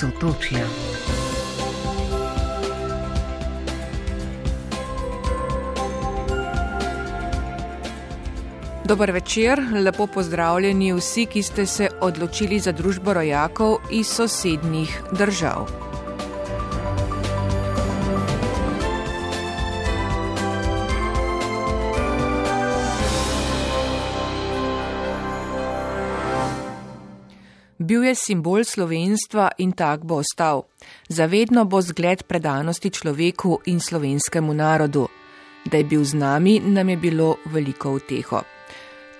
Sotočja. Dober večer, lepo pozdravljeni vsi, ki ste se odločili za družbo rojakov iz sosednjih držav. Bil je simbol slovenstva in tak bo ostal. Zavedno bo zgled predanosti človeku in slovenskemu narodu. Da je bil z nami, nam je bilo veliko uteho.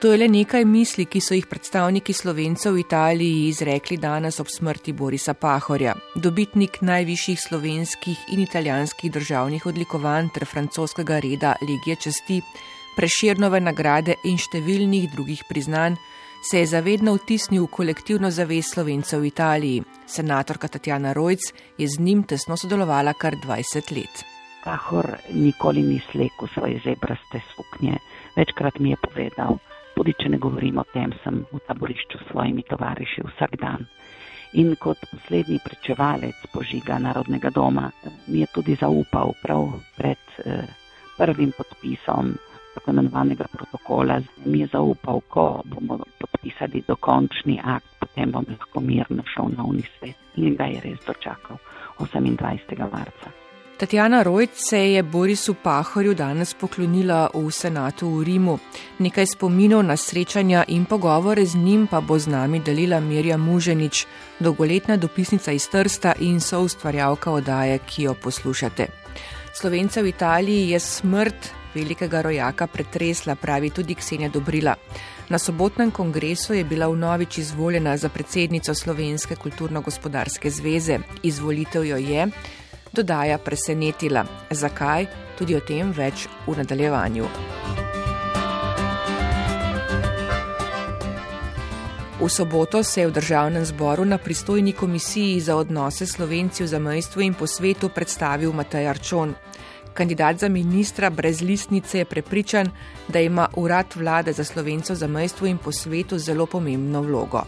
To je le nekaj misli, ki so jih predstavniki slovencev v Italiji izrekli danes ob smrti Borisa Pahorja, dobitnik najvišjih slovenskih in italijanskih državnih odlikovanj ter francoskega reda Legije časti, preširnove nagrade in številnih drugih priznanj, se je zavedno vtisnil v kolektivno zavest slovencev v Italiji. Senatorka Tatjana Rojc je z njim tesno sodelovala kar 20 let. Pahor nikoli ni slekel svoje zebraste suknje. Večkrat mi je povedal, tudi če ne govorim o tem, sem v taborišču s svojimi tovariši vsak dan. In kot poslednji prečevalec požiga Narodnega doma mi je tudi zaupal prav pred eh, prvim podpisom tako imenovanega protokola. Mi je zaupal, ko bomo podpisali dokončni akt, potem bom lahko mirno šel na unisvet. In ga je res dočakal 28. marca. Tatjana Rojc se je Borisu Pahorju danes poklonila v senatu v Rimu. Nekaj spominov na srečanja in pogovore z njim pa bo z nami delila Mirja Muženič, dolgoletna dopisnica iz Trsta in soustvarjalka odaje, ki jo poslušate. Slovence v Italiji je smrt velikega rojaka pretresla, pravi tudi Ksenja Dobrila. Na sobotnem kongresu je bila vnovič izvoljena za predsednico Slovenske kulturno-gospodarske zveze. Izvolitev jo je dodaja presenetila. Zakaj? Tudi o tem več v nadaljevanju. V soboto se je v državnem zboru na pristojni komisiji za odnose Slovenci v zamejstvu in po svetu predstavil Matej Arčon. Kandidat za ministra brez listnice je prepričan, da ima urad vlade za Slovenco za zamejstvu in po svetu zelo pomembno vlogo.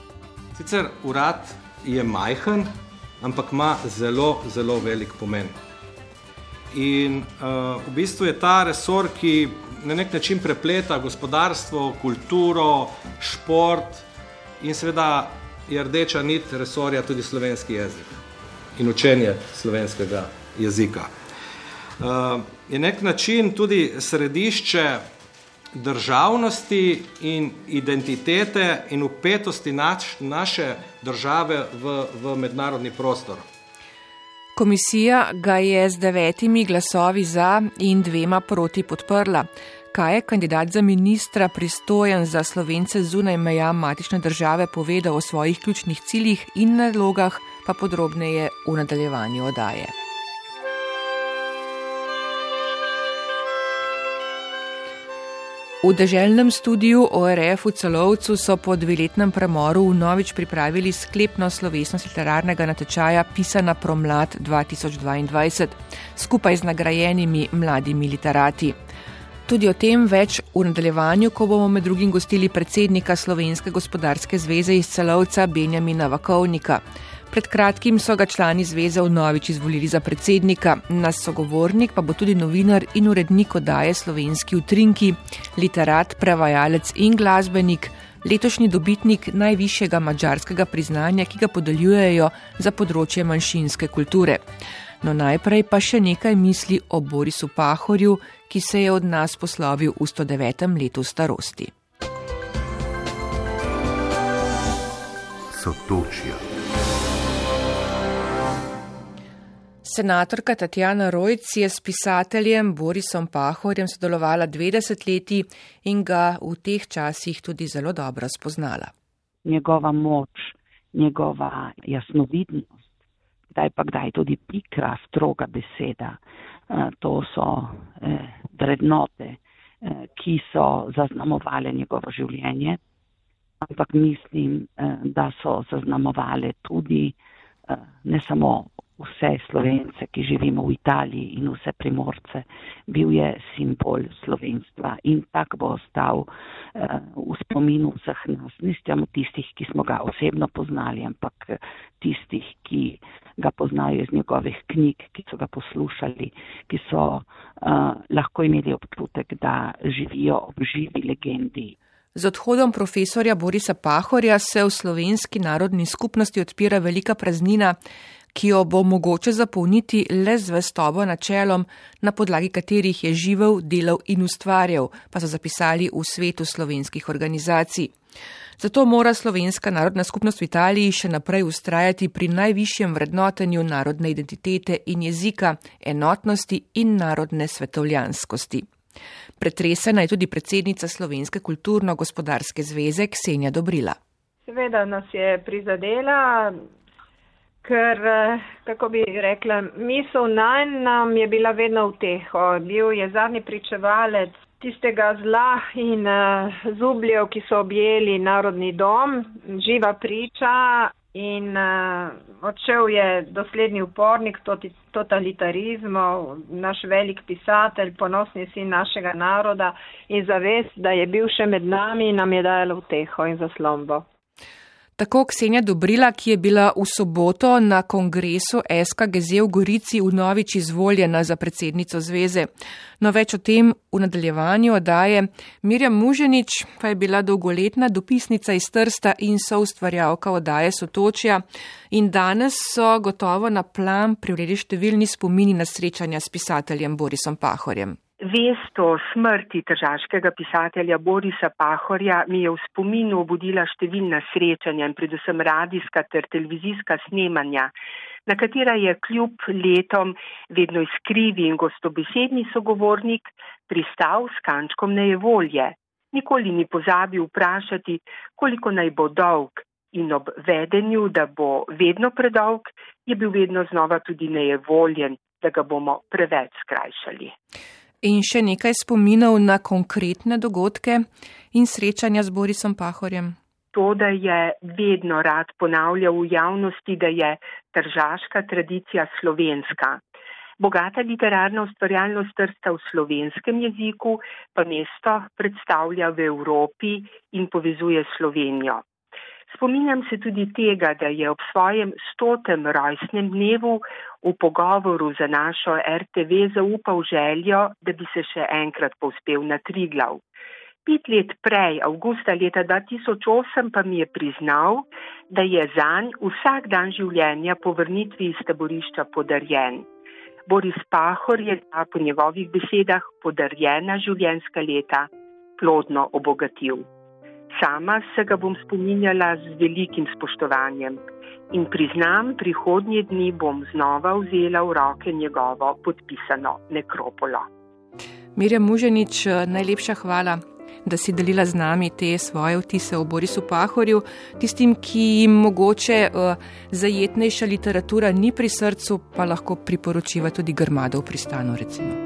Sicer urad je majhen, ampak ima zelo, zelo velik pomen. In uh, v bistvu je ta resor, ki na nek način prepleta gospodarstvo, kulturo, šport in seveda je rdeča nit resorja tudi slovenski jezik in učenje slovenskega jezika. Uh, je nek način tudi središče državnosti in identitete in upetosti naš, naše države v, v mednarodni prostor. Komisija ga je z devetimi glasovi za in dvema proti podprla. Kaj je kandidat za ministra pristojen za slovence zunaj meja matične države povedal o svojih ključnih ciljih in nalogah, pa podrobneje v nadaljevanju odaje. V deželnem studiu ORF v Celovcu so po dveletnem premoru vnovič pripravili sklepno slovesnost literarnega natečaja Pisana promlad 2022 skupaj z nagrajenimi mladimi literati. Tudi o tem več v nadaljevanju, ko bomo med drugim gostili predsednika Slovenske gospodarske zveze iz Celovca Benjamina Vakovnika. Pred kratkim so ga člani zveze vnovič izvolili za predsednika, nas sogovornik pa bo tudi novinar in urednik odaje Slovenski utrinki, literat, prevajalec in glasbenik, letošnji dobitnik najvišjega mačarskega priznanja, ki ga podeljujejo za področje manjšinske kulture. No najprej pa še nekaj misli o Borisu Pahorju, ki se je od nas poslovil v 109. letu starosti. Sotočja. Senatorka Tatjana Rojc je s pisateljem Borisom Pahorjem sodelovala 20 leti in ga v teh časih tudi zelo dobro spoznala. Njegova moč, njegova jasnovidnost, kdaj pa kdaj tudi pikra, stroga beseda, eh, to so eh, vrednote, eh, ki so zaznamovale njegovo življenje, ampak mislim, da so zaznamovale tudi ne samo vse slovence, ki živimo v Italiji in vse primorce, bil je simbol slovenstva in tak bo ostal uh, v spominu vseh nas, ne samo tistih, ki smo ga osebno poznali, ampak tistih, ki ga poznajo iz njegovih knjig, ki so ga poslušali, ki so uh, lahko imeli občutek, da živijo ob živi legendi. Z odhodom profesorja Borisa Pahorja se v slovenski narodni skupnosti odpira velika praznina, ki jo bo mogoče zapolniti le z vestobo načelom, na podlagi katerih je živel, delal in ustvarjal, pa so zapisali v svetu slovenskih organizacij. Zato mora slovenska narodna skupnost v Italiji še naprej ustrajati pri najvišjem vrednotenju narodne identitete in jezika, enotnosti in narodne svetovljanskosti. Pretresena je tudi predsednica Slovenske kulturno-gospodarske zveze Ksenja Dobrila. Seveda nas je prizadela, ker, eh, kako bi rekla, misel nanj nam je bila vedno v teho. Bil je zadnji pričevalec tistega zla in uh, zubljev, ki so objeli narodni dom, živa priča in uh, odšel je doslednji upornik totalitarizmov, naš velik pisatelj, ponosni sin našega naroda in zavest, da je bil še med nami, nam je dajalo vteho in zaslombo. Tako Ksenja Dobrila, ki je bila v soboto na kongresu SKGZ v Gorici v novič izvoljena za predsednico zveze. No več o tem v nadaljevanju odaje. Mirjam Muženič pa je bila dolgoletna dopisnica iz Trsta in so ustvarjavka odaje Sotočja in danes so gotovo na plan privredili številni spomini na srečanja s pisateljem Borisom Pahorjem. Vest o smrti tržaškega pisatelja Borisa Pahorja mi je v spominu obudila številna srečanja in predvsem radijska ter televizijska snemanja, na katera je kljub letom vedno iskrivi in gostobesedni sogovornik pristal s kančkom nejevolje. Nikoli ni pozabil vprašati, koliko naj bo dolg in ob vedenju, da bo vedno predolg, je bil vedno znova tudi nejevoljen, da ga bomo preveč skrajšali in še nekaj spominov na konkretne dogodke in srečanja z Borisom Pahorjem? To, da je vedno rad ponavljal v javnosti, da je tržaška tradicija slovenska. Bogata literarna ustvarjalnost trsta v slovenskem jeziku pa mesto predstavlja v Evropi in povezuje Slovenijo. Spominjam se tudi tega, da je ob svojem stotem rojstnem dnevu v pogovoru za našo RTV zaupal željo, da bi se še enkrat povspel na Triglav. Pet let prej, avgusta leta 2008, pa mi je priznal, da je zanj vsak dan življenja po vrnitvi iz taborišča podarjen. Boris Pahor je ta po njegovih besedah podarjena življenjska leta plodno obogatil. Sama se ga bom spominjala z velikim spoštovanjem in priznam, prihodnje dni bom znova vzela v roke njegovo podpisano nekropolo. Mirja Muženič, najlepša hvala, da si delila z nami te svoje vtise o Borisu Pahorju. Tistim, ki jim mogoče uh, zajetnejša literatura ni pri srcu, pa lahko priporočiva tudi Grmado v pristanu. Recimo.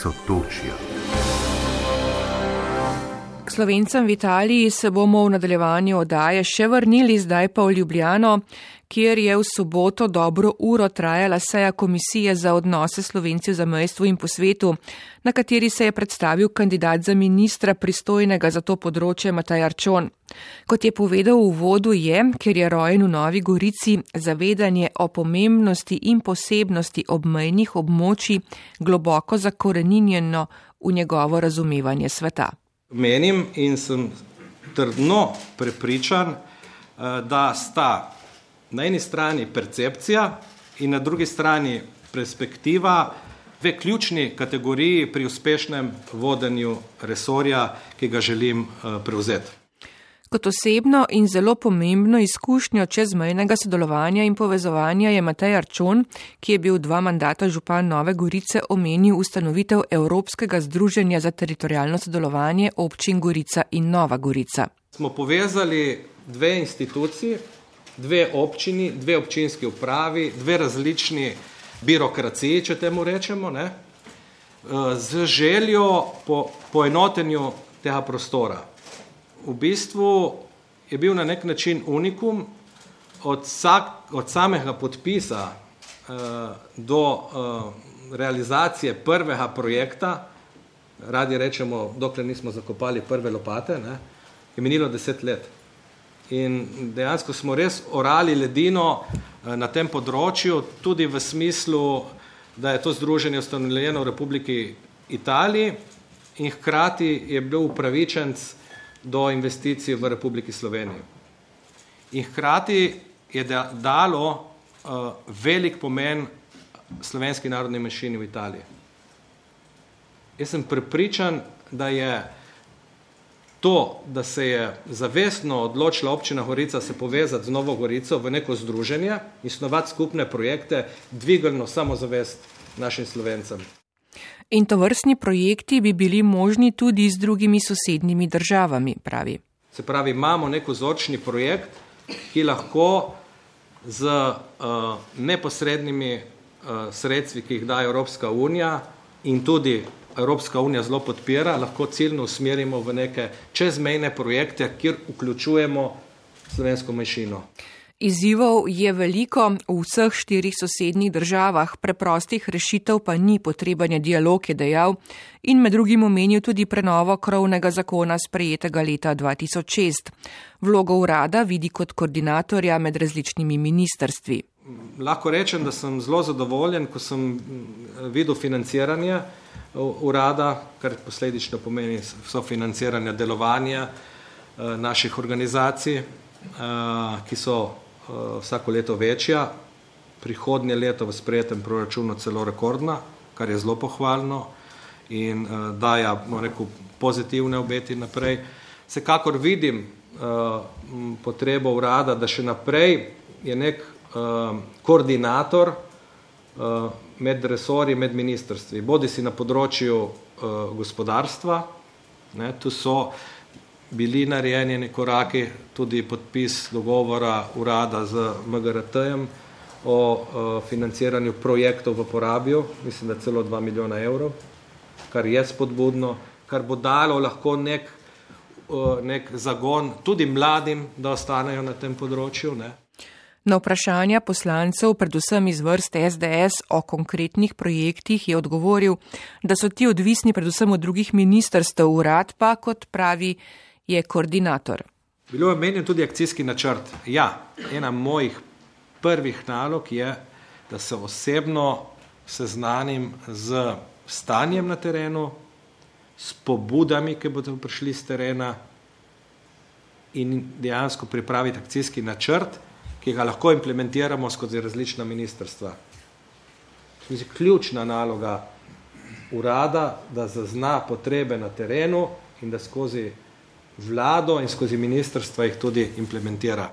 Sotočja. K slovencem v Italiji se bomo v nadaljevanju odaje še vrnili, zdaj pa v Ljubljano, kjer je v soboto dobro uro trajala seja Komisije za odnose Slovenci v zamejstvu in po svetu, na kateri se je predstavil kandidat za ministra pristojnega za to področje Mataj Arčon. Kot je povedal v uvodu, je, ker je rojen v Novi Gorici, zavedanje o pomembnosti in posebnosti obmejnih območij globoko zakoreninjeno v njegovo razumevanje sveta. Menim in sem trdno prepričan, eh, da sta na eni strani percepcija in na drugi strani perspektiva dve ključni kategoriji pri uspešnem vodenju resorja, ki ga želim eh, prevzeti. Kot osebno in zelo pomembno izkušnjo čezmejnega sodelovanja in povezovanja je Matej Arčon, ki je bil dva mandata župan Nove Gorice, omenil ustanovitev Evropskega združenja za teritorijalno sodelovanje občin Gorica in Nova Gorica. Smo povezali dve instituciji, dve občini, dve občinski upravi, dve različni birokraciji, če temu rečemo, ne, z željo po poenotenju tega prostora v bistvu je bil na nek način unikum od, vsak, od samega podpisa uh, do uh, realizacije prvega projekta, radi rečemo, dokler nismo zakopali prve lopate, ne, je minilo deset let. In dejansko smo res orali ledino uh, na tem področju, tudi v smislu, da je to združenje ustanovljeno v Republiki Italiji in hkrati je bil upravičenc do investicij v Republiki Sloveniji. In hkrati je dalo uh, velik pomen slovenski narodni manjšini v Italiji. Jaz sem prepričan, da je to, da se je zavestno odločila občina Gorica se povezati z Novo Gorico v neko združenje in snovati skupne projekte, dvigalno samozavest našim slovencem. In to vrstni projekti bi bili možni tudi z drugimi sosednjimi državami, pravi. Se pravi, imamo nek vzorčni projekt, ki lahko z uh, neposrednimi uh, sredstvi, ki jih daje Evropska unija in tudi Evropska unija zelo podpira, lahko ciljno usmerimo v neke čezmejne projekte, kjer vključujemo slovensko manjšino. Izzivov je veliko v vseh štirih sosednjih državah, preprostih rešitev pa ni potreben je dialog, je dejal in med drugim omenil tudi prenovo krovnega zakona sprejetega leta 2006. Vlogo urada vidi kot koordinatorja med različnimi ministrstvi. Lahko rečem, da sem zelo zadovoljen, ko sem videl financiranje urada, kar posledično pomeni sofinanciranje delovanja eh, naših organizacij, eh, ki so Eh, vsako leto večja, prihodnje leto v sprejetem proračunu celo rekordna, kar je zelo pohvalno in daja rekel, pozitivne obeti naprej. Vsekakor vidim potrebo urada, da še naprej je nek koordinator uh, med resori, med ministrstvi, bodi si na področju uh, gospodarstva, ne, tu so bili narejeni koraki, tudi podpis dogovora urada z MGRT-jem o financiranju projektov v porabju, mislim, da celo 2 milijona evrov, kar je spodbudno, kar bo dalo lahko nek, nek zagon tudi mladim, da ostanejo na tem področju. Ne. Na vprašanja poslancev, predvsem iz vrst SDS, o konkretnih projektih je odgovoril, da so ti odvisni predvsem od drugih ministrstev, urad pa, kot pravi, je koordinator. Bilo je omenjen tudi akcijski načrt. Ja, ena mojih prvih nalog je, da se osebno seznanim z stanjem na terenu, s pobudami, ki bodo prišli z terena in dejansko pripraviti akcijski načrt, ki ga lahko implementiramo skozi različna ministrstva. Mislim, ključna naloga urada, da zazna potrebe na terenu in da skozi vlado in skozi ministrstva jih tudi implementira.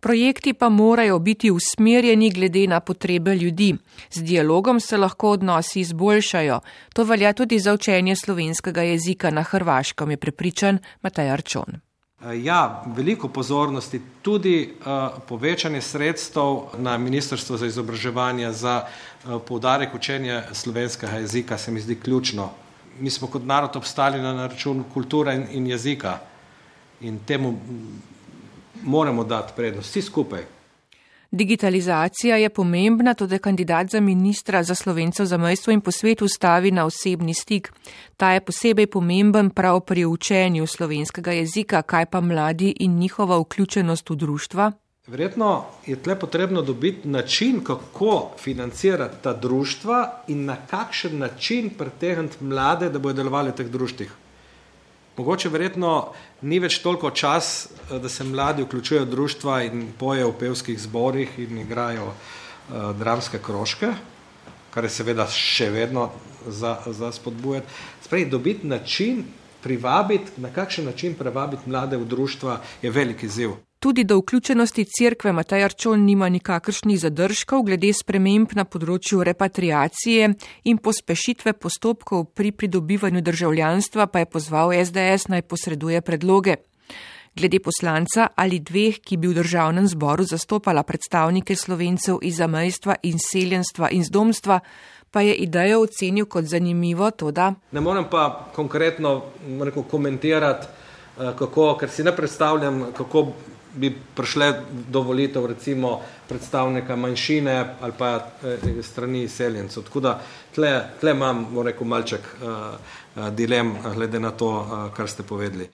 Projekti pa morajo biti usmerjeni glede na potrebe ljudi. Z dialogom se lahko odnosi izboljšajo. To velja tudi za učenje slovenskega jezika na Hrvaškem, je prepričan Mataj Arčon. Ja, veliko pozornosti, tudi uh, povečanje sredstev na Ministrstvo za izobraževanje za uh, poudarek učenja slovenskega jezika se mi zdi ključno mi smo kot narod obstali na račun kulture in, in jezika in temu moramo dati prednost, vsi skupaj. Digitalizacija je pomembna, tudi kandidat za ministra za slovencev za mojstvo in po svetu stavi na osebni stik. Ta je posebej pomemben prav pri učenju slovenskega jezika, kaj pa mladi in njihova vključenost v društva. Verjetno je tle potrebno dobiti način, kako financirati ta društva in na kakšen način pritegniti mlade, da bodo delovali v teh društvih. Mogoče verjetno ni več toliko čas, da se mladi vključujejo v društva in pojejo v pevskih zborih in igrajo uh, dramske krožke, kar je seveda še vedno za, za spodbujati. Sprej, dobiti način, privabiti, na kakšen način privabiti mlade v društva je veliki ziv. Tudi do vključenosti crkve Matej Arčon nima nikakršnih zadržkov glede sprememb na področju repatriacije in pospešitve postopkov pri pridobivanju državljanstva pa je pozval SDS naj posreduje predloge. Glede poslanca ali dveh, ki bi v državnem zboru zastopala predstavnike slovencev iz zamejstva in seljenstva in zdomstva, pa je idejo ocenil kot zanimivo to, da. Ne morem pa konkretno rekel, komentirati, eh, kako, ker si ne predstavljam, kako bi prišle do volitev recimo predstavnika manjšine ali pa eh, strani seljencev. Tako da tle, tle imam, bom rekel, malček uh, dilem glede na to, uh, kar ste povedali.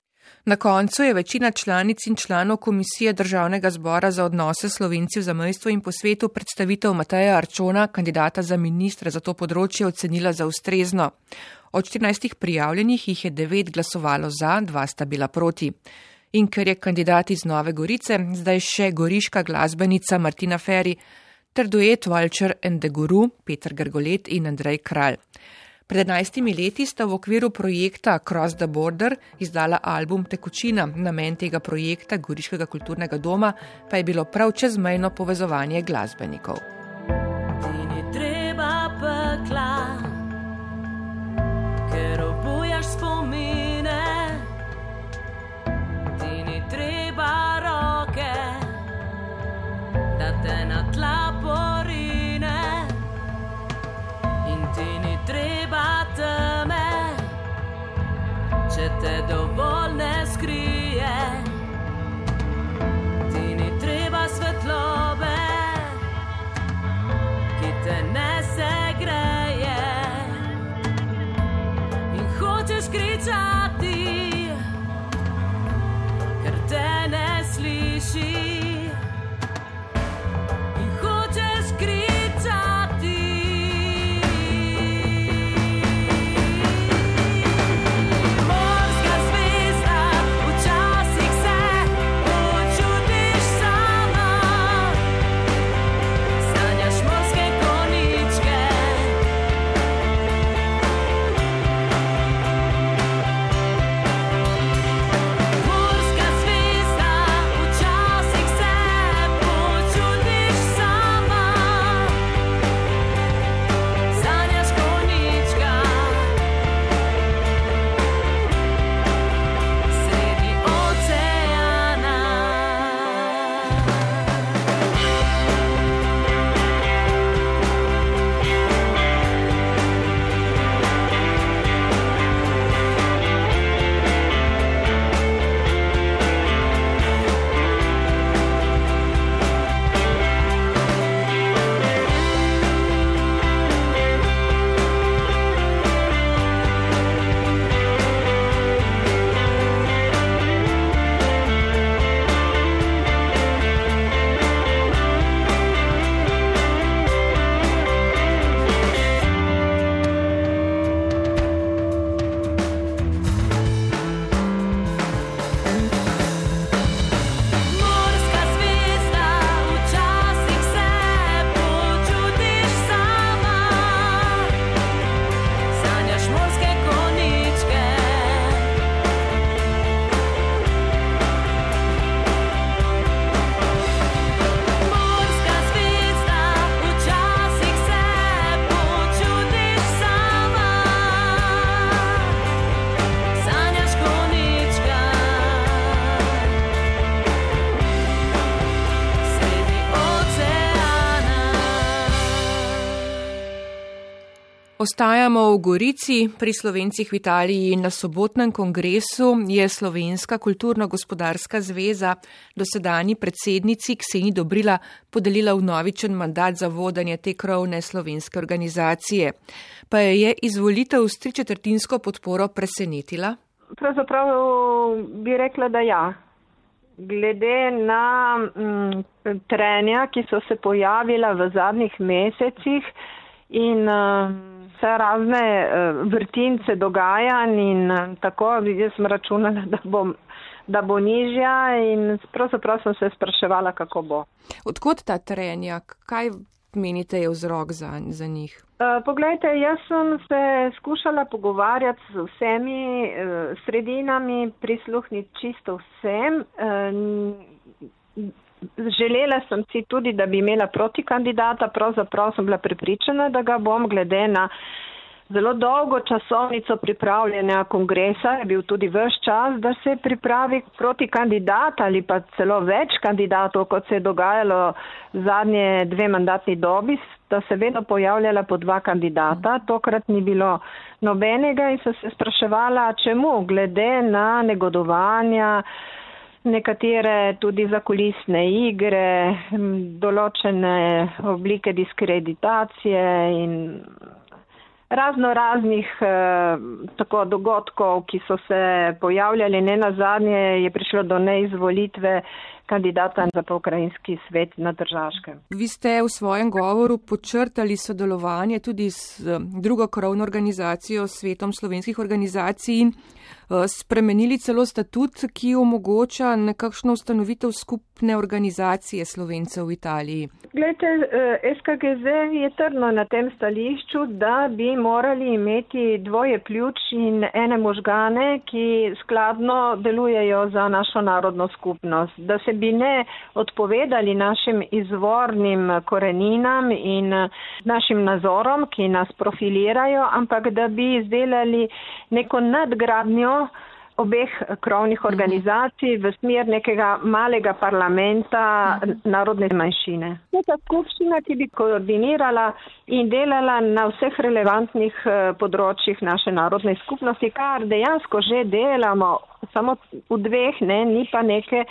Na koncu je večina članic in članov Komisije Državnega zbora za odnose Slovenci v zamejstvu in po svetu predstavitev Mateja Arčona, kandidata za ministra za to področje, ocenila za ustrezno. Od 14 prijavljenih jih je 9 glasovalo za, 2 sta bila proti in ker je kandidat iz Nove Gorice, zdaj še goriška glasbenica Martina Ferri ter duet Valčer and the Guru Peter Grgolet in Andrej Kralj. Pred 11 leti sta v okviru projekta Cross the Border izdala album Tekočina. Namen tega projekta Goriškega kulturnega doma pa je bilo prav čezmejno povezovanje glasbenikov. Te dovolj ne skrije. Ti ni treba svetlobe, ki te ne segreje. In hočeš kričati, ker te ne slišiš. Ostajamo v Gorici, pri Slovencih v Italiji na sobotnem kongresu je Slovenska kulturno-gospodarska zveza dosedani predsednici Kseni Dobrila podelila vnovičen mandat za vodanje te krovne slovenske organizacije. Pa je izvolitev s tričetrtinsko podporo presenetila? Pravzaprav bi rekla, da ja. Glede na m, trenja, ki so se pojavila v zadnjih mesecih in m, vse razne uh, vrtince dogajanj in uh, tako, jaz sem računala, da bom da bo nižja in pravzaprav sem se spraševala, kako bo. Odkot ta trenjak? Kaj menite je vzrok za, za njih? Uh, poglejte, jaz sem se skušala pogovarjati z vsemi sredinami, prisluhniti čisto vsem. Želela sem si tudi, da bi imela proti kandidata, pravzaprav sem bila pripričana, da ga bom glede na zelo dolgo časovnico pripravljanja kongresa, je bil tudi vse čas, da se pripravi proti kandidata ali pa celo več kandidatov, kot se je dogajalo zadnje dve mandatni dobi, da se vedno pojavljala po dva kandidata. Tokrat ni bilo nobenega in sem se spraševala, čemu glede na negodovanja nekatere tudi zakulisne igre, določene oblike diskreditacije in razno raznih eh, tako dogodkov, ki so se pojavljali. Ne na zadnje je prišlo do neizvolitve kandidata za pokrajinski svet na držaškem. Vi ste v svojem govoru počrtali sodelovanje tudi s eh, drugo krovno organizacijo, svetom slovenskih organizacij in spremenili celo statut, ki omogoča nekakšno ustanovitev skupne organizacije slovencev v Italiji. Glede, eh, SKGZ je trdno na tem stališču, da bi morali imeti dvoje pljuč in ene možgane, ki skladno delujejo za našo narodno skupnost. Da se bi ne odpovedali našim izvornim koreninam in eh, našim nazorom, ki nas profilirajo, ampak da bi izdelali neko nadgradnjo obeh krovnih mhm. organizacij v smer nekega malega parlamenta mhm. narodne manjšine. Neka skupščina, ki bi koordinirala in delala na vseh relevantnih eh, področjih naše narodne skupnosti, kar dejansko že delamo, samo v dveh, ne, ni pa neke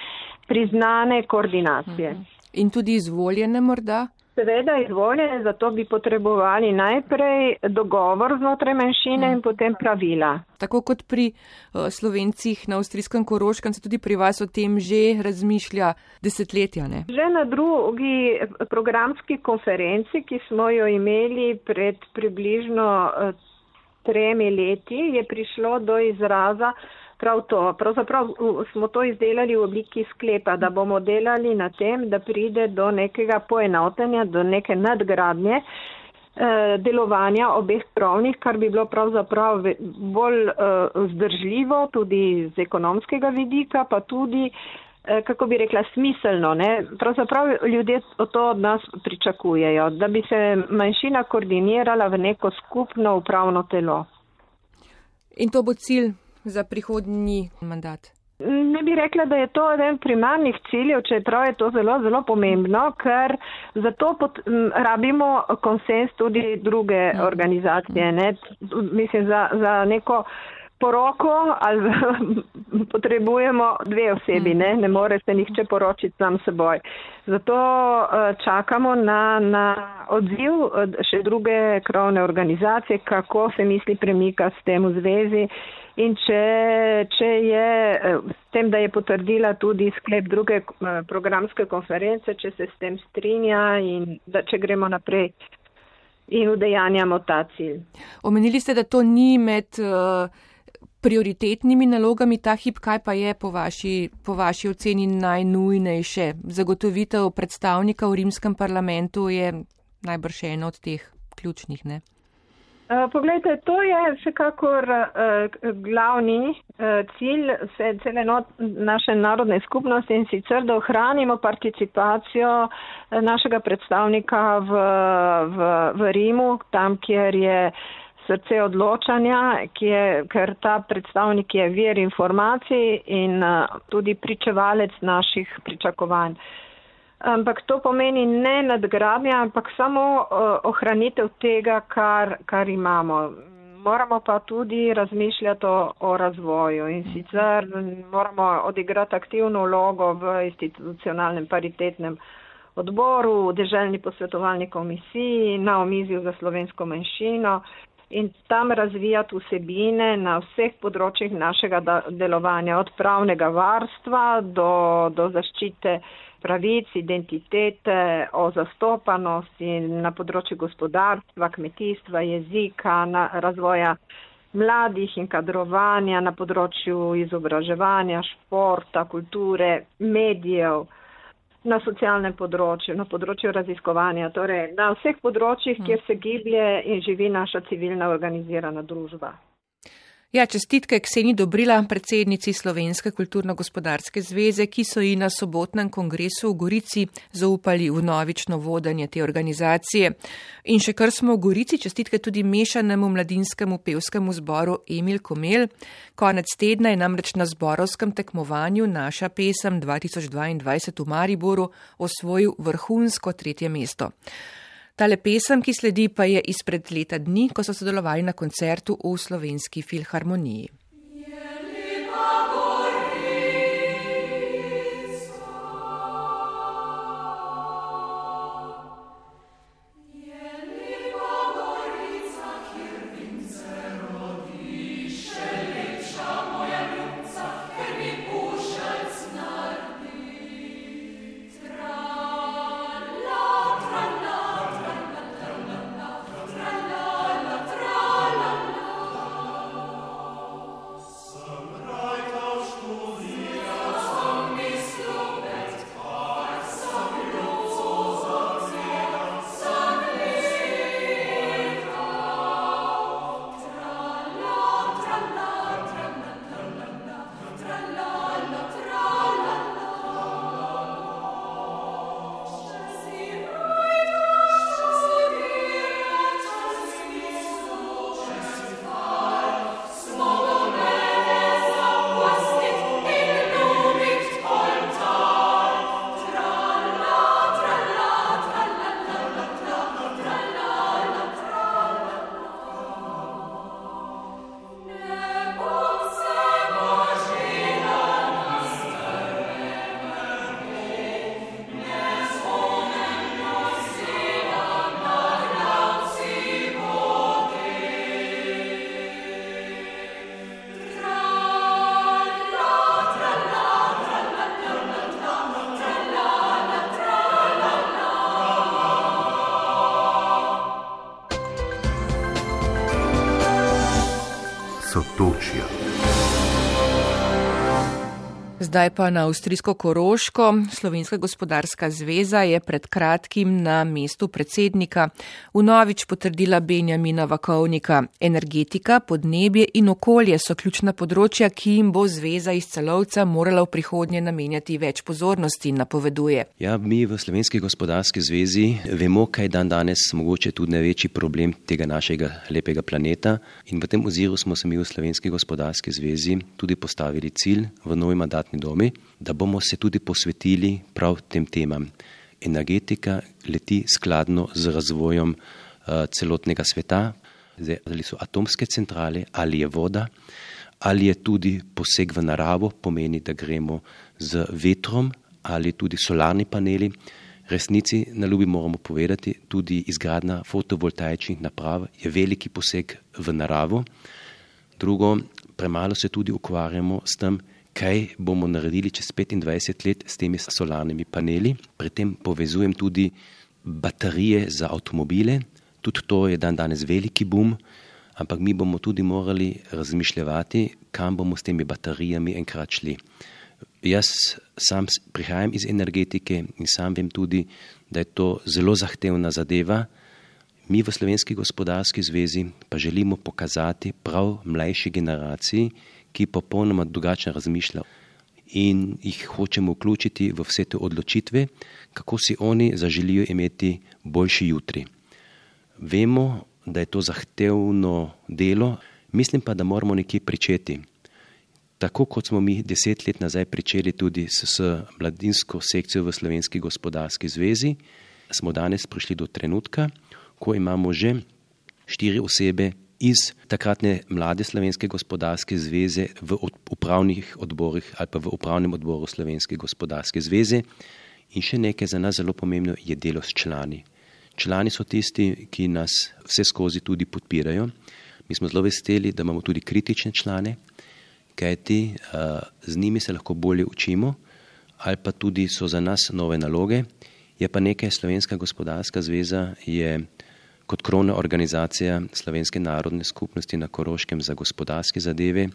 priznane koordinacije. Mhm. In tudi izvoljene morda? Seveda izvoljene, zato bi potrebovali najprej dogovor znotraj manjšine in potem pravila. Tako kot pri uh, slovencih na avstrijskem koroškem, se tudi pri vas o tem že razmišlja desetletja. Ne? Že na drugi programski konferenci, ki smo jo imeli pred približno uh, tremi leti, je prišlo do izraza, prav to. Pravzaprav smo to izdelali v obliki sklepa, da bomo delali na tem, da pride do nekega poenotenja, do neke nadgradnje eh, delovanja obeh krovnih, kar bi bilo pravzaprav bolj uh, vzdržljivo tudi z ekonomskega vidika, pa tudi, uh, kako bi rekla, smiselno. Ne? Pravzaprav ljudje to od nas pričakujejo, da bi se manjšina koordinirala v neko skupno upravno telo. In to bo cilj za prihodnji mandat? Ne bi rekla, da je to eden primarnih ciljev, čeprav je to zelo, zelo pomembno, ker zato pot, rabimo konsens tudi druge mhm. organizacije. Ne? Mislim, za, za neko poroko ali potrebujemo dve osebi, ne? ne more se nihče poročiti sam seboj. Zato uh, čakamo na, na odziv še druge krovne organizacije, kako se misli premika s tem v zvezi. In če, če je eh, s tem, da je potrdila tudi sklep druge eh, programske konference, če se s tem strinja in da če gremo naprej in udejanjamo ta cilj. Omenili ste, da to ni med uh, prioritetnimi nalogami ta hip, kaj pa je po vaši, po vaši oceni najnujnejše? Zagotovitev predstavnika v rimskem parlamentu je najbrž eno od teh ključnih, ne? Eh, poglejte, to je vsekakor uh, glavni uh, cilj vse cele not, naše narodne skupnosti in sicer, da ohranimo participacijo našega predstavnika v, v, v Rimu, tam, kjer je srce odločanja, kjer, ker ta predstavnik je vir informacij in tudi pričevalec naših pričakovanj. Ampak to pomeni ne nadgradnja, ampak samo ohranitev tega, kar, kar imamo. Moramo pa tudi razmišljati o, o razvoju in sicer moramo odigrati aktivno vlogo v institucionalnem paritetnem odboru, v deželjni posvetovalni komisiji, na omizju za slovensko manjšino in tam razvijati vsebine na vseh področjih našega delovanja, od pravnega varstva do, do zaščite pravic, identitete, o zastopanosti na področju gospodarstva, kmetijstva, jezika, na razvoja mladih in kadrovanja na področju izobraževanja, športa, kulture, medijev na socialnem področju, na področju raziskovanja, torej na vseh področjih, kjer se giblje in živi naša civilna organizirana družba. Ja, čestitke Kseni Dobrila, predsednici Slovenske kulturno-gospodarske zveze, ki so ji na sobotnem kongresu v Gorici zaupali v novično vodenje te organizacije. In še kar smo v Gorici, čestitke tudi mešanemu mladinskemu pevskemu zboru Emil Komel. Konec tedna je namreč na zborovskem tekmovanju naša pesem 2022 v Mariboru osvojil vrhunsko tretje mesto. Tale pesem, ki sledi, pa je izpred leta dni, ko so sodelovali na koncertu v slovenski filharmoniji. Zdaj pa na Avstrijsko Koroško. Slovenska gospodarska zveza je pred kratkim na mestu predsednika vnovič potrdila Benjamina Vakovnika. Energetika, podnebje in okolje so ključna področja, ki jim bo zveza iz celovca morala v prihodnje namenjati več pozornosti, napoveduje. Ja, mi v Slovenski gospodarski zvezi vemo, kaj dan danes mogoče tudi največji problem tega našega lepega planeta in v tem oziru smo se mi v Slovenski gospodarski zvezi tudi postavili cilj v novi mandatni domi, da bomo se tudi posvetili prav tem temam. Energetika leti skladno z razvojem uh, celotnega sveta, Zdaj, ali so atomske centrale, ali je voda, ali je tudi poseg v naravo, pomeni, da gremo z vetrom ali tudi solarni paneli. Resnici na ljubi moramo povedati, tudi izgradna fotovoltaičnih naprav je veliki poseg v naravo. Drugo, premalo se tudi ukvarjamo s tem, kaj bomo naredili čez 25 let s temi solarnimi paneli. Pri tem povezujem tudi baterije za avtomobile. Tudi to je dan danes veliki boom, ampak mi bomo tudi morali razmišljati, kam bomo s temi baterijami enkrat šli. Jaz sam prihajam iz energetike in sam vem tudi, da je to zelo zahtevna zadeva. Mi v Slovenski gospodarski zvezi pa želimo pokazati prav mlajši generaciji, ki popolnoma drugače razmišlja in jih hočemo vključiti v vse te odločitve, kako si oni zaželijo imeti boljši jutri. Vemo, da je to zahtevno delo, mislim pa, da moramo nekje pričeti. tako kot smo mi deset let nazaj pričeli tudi s, s mladinsko sekcijo v Slovenski gospodarski zvezi, smo danes prišli do trenutka, ko imamo že štiri osebe iz takratne mlade Slovenske gospodarske zveze v upravnih odborih ali pa v upravnem odboru Slovenske gospodarske zveze. In še nekaj za nas zelo pomembno je delo s člani. Člani so tisti, ki nas vse skozi tudi podpirajo. Mi smo zelo veseli, da imamo tudi kritične člane, kajti uh, z njimi se lahko bolje učimo, ali pa tudi so za nas nove naloge. Je pa nekaj Slovenska gospodarska zveza je kot krovna organizacija Slovenske narodne skupnosti na Koroškem za gospodarske zadeve,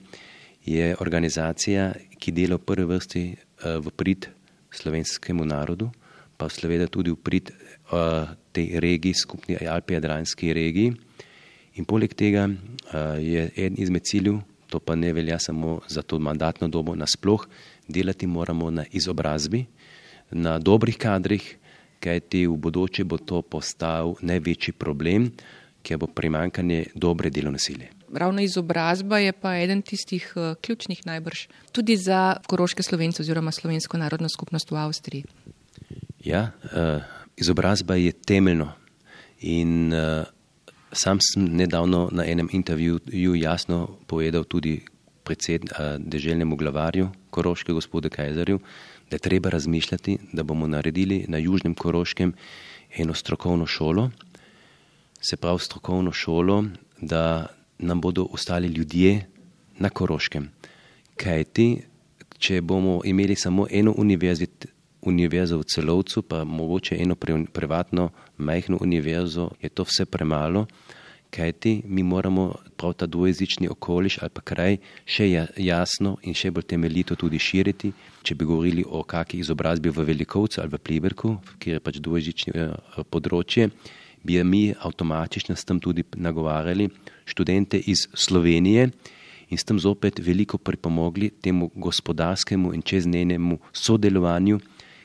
je organizacija, ki dela v prvi vrsti uh, v prid slovenskemu narodu, pa seveda tudi v prid uh, tej regiji, skupni Alpi-Jadranski regiji. In poleg tega uh, je en izmed ciljev, to pa ne velja samo za to mandatno dobo, nasploh delati moramo na izobrazbi, na dobrih kadrih, kajti v bodoče bo to postal največji problem, ker bo primankanje dobre delovne sile. Ravno izobrazba je pa eden tistih uh, ključnih najbrž tudi za koroške slovence oziroma slovensko narodno skupnost v Avstriji. Ja, uh, izobrazba je temeljno in uh, sam sem nedavno na enem intervjuju jasno povedal tudi predsed, uh, deželnemu glavarju Koroške gospodu Kajzarju, da je treba razmišljati, da bomo naredili na Južnem Koroškem eno strokovno šolo, se pravi strokovno šolo, da nam bodo ostali ljudje na Koroškem. Kajti, če bomo imeli samo eno univerzo v celovcu, pa mogoče eno privatno majhno univerzo, je to vse premalo kajti mi moramo prav ta dvojezični okoliš ali pa kraj še ja, jasno in še bolj temeljito tudi širiti. Če bi govorili o kakšni izobrazbi v Velikovcu ali v Pliberku, kjer je pač dvojezično eh, področje, bi mi avtomatično s tem tudi nagovarjali študente iz Slovenije in s tem zopet veliko pripomogli temu gospodarskemu in čeznenemu sodelovanju,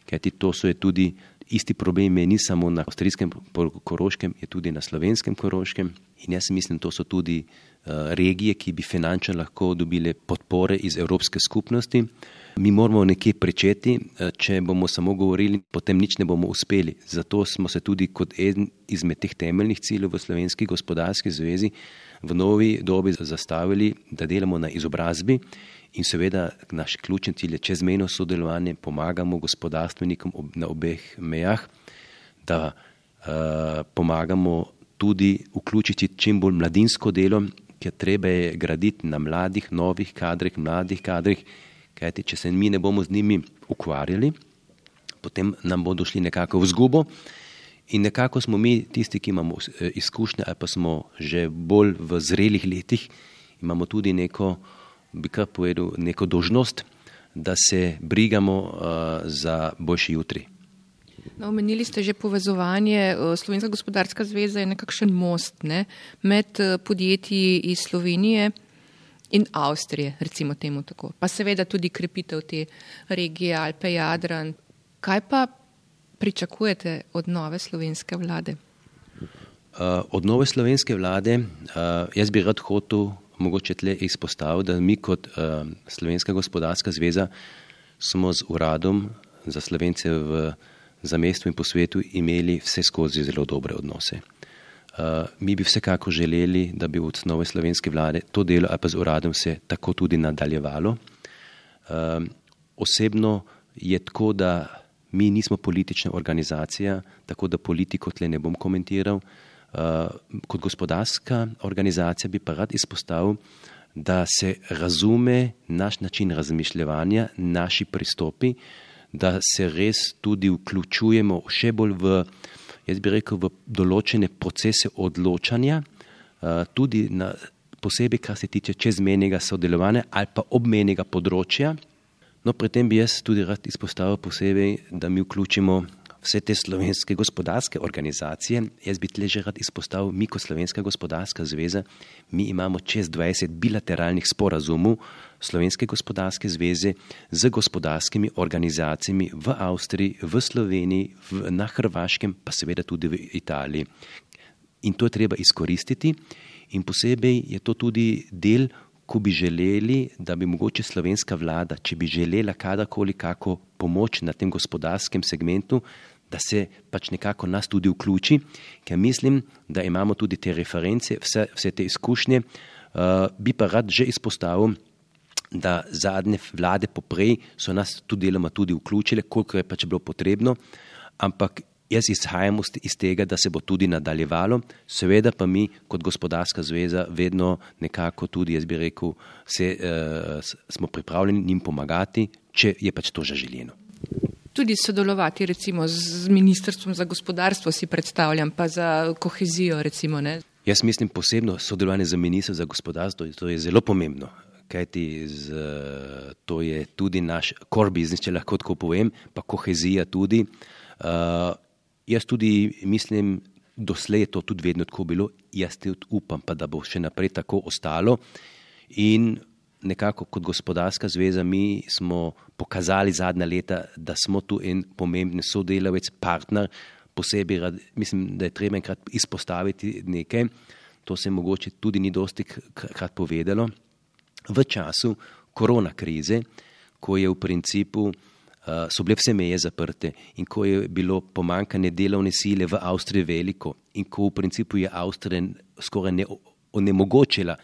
kajti to so je tudi isti problem je ni samo na avstrijskem koroškem, je tudi na slovenskem koroškem. In jaz mislim, to so tudi uh, regije, ki bi finančno lahko dobile podpore iz Evropske skupnosti. Mi moramo nekje pričeti, uh, če bomo samo govorili, potem nič ne bomo uspeli. Zato smo se tudi kot eden izmed teh temeljnih ciljev v Slovenski gospodarski zvezi v novi dobi zastavili, da delamo na izobrazbi in seveda naš ključni cilj je čezmejno sodelovanje, pomagamo gospodarstvenikom na obeh mejah, da uh, pomagamo tudi vključiti čim bolj mladinsko delo, ker treba je graditi na mladih, novih kadrih, mladih kadrih, kajti če se mi ne bomo z njimi ukvarjali, potem nam bodo šli nekako v zgubo. In nekako smo mi, tisti, ki imamo eh, izkušnje, ali pa smo že bolj v zrelih letih, imamo tudi neko, bi kar povedal, neko dožnost, da se brigamo uh, za boljši jutri. No, omenili ste že povezovanje. Eh, Slovenska gospodarska zveza je nekakšen most ne, med podjetji iz Slovenije in Avstrije, recimo temu tako. Pa seveda tudi krepitev te regije Alpe Jadran. Kaj pa pričakujete od nove slovenske vlade? Uh, od nove slovenske vlade uh, jaz bi rad hotel mogoče tle izpostaviti, da mi kot uh, Slovenska gospodarska zveza smo z uradom za Slovence v zamestju in po svetu imeli vse skozi zelo dobre odnose. Uh, mi bi vsekako želeli, da bi od nove slovenske vlade to delo ali pa z uradom se tako tudi nadaljevalo. Uh, osebno je tako, da Mi nismo politična organizacija, tako da politiko tle ne bom komentiral. Uh, kot gospodarska organizacija bi pa rad izpostavil, da se razume naš način razmišljanja, naši pristopi, da se res tudi vključujemo še bolj v, jaz bi rekel, v določene procese odločanja, uh, tudi na, posebej, kar se tiče čezmenjega sodelovanja ali pa obmenjega področja. No, pri tem bi jaz tudi rad izpostavil posebej, da mi vključimo vse te slovenske gospodarske organizacije. Jaz bi tle že rad izpostavil, mi kot Slovenska gospodarska zveza, mi imamo čez 20 bilateralnih sporazumov Slovenske gospodarske zveze z gospodarskimi organizacijami v Avstriji, v Sloveniji, v, na Hrvaškem, pa seveda tudi v Italiji. In to je treba izkoristiti in posebej je to tudi del ko bi želeli, da bi mogoče slovenska vlada, če bi želela kadarkoli kako pomoč na tem gospodarskem segmentu, da se pač nekako nas tudi vključi, ker mislim, da imamo tudi te reference, vse, vse te izkušnje. Uh, bi pa rad že izpostavil, da zadnje vlade poprej so nas tudi deloma tudi vključile, koliko je pač bilo potrebno, ampak jaz izhajam iz tega, da se bo tudi nadaljevalo, seveda pa mi kot gospodarska zveza vedno nekako tudi, jaz bi rekel, se, uh, smo pripravljeni njim pomagati, če je pač to že željeno. Tudi sodelovati recimo z Ministrstvom za gospodarstvo si predstavljam, pa za kohezijo recimo. Ne? Jaz mislim posebno sodelovanje z Ministrstvom za gospodarstvo, to je zelo pomembno kajti z, to je tudi naš core business, če lahko tako povem, pa kohezija tudi. Uh, jaz tudi mislim, doslej je to tudi vedno tako bilo, jaz tudi upam, pa da bo še naprej tako ostalo. In nekako kot gospodarska zveza mi smo pokazali zadnja leta, da smo tu en pomemben sodelavec, partner, posebej rad, mislim, da je treba enkrat izpostaviti nekaj, to se mogoče tudi ni dosti krat povedalo. V času korona krize, ko je v principu uh, so bile vse meje zaprte in ko je bilo pomankanje delovne sile v Avstriji veliko in ko v principu je Avstrija skoraj ne, onemogočila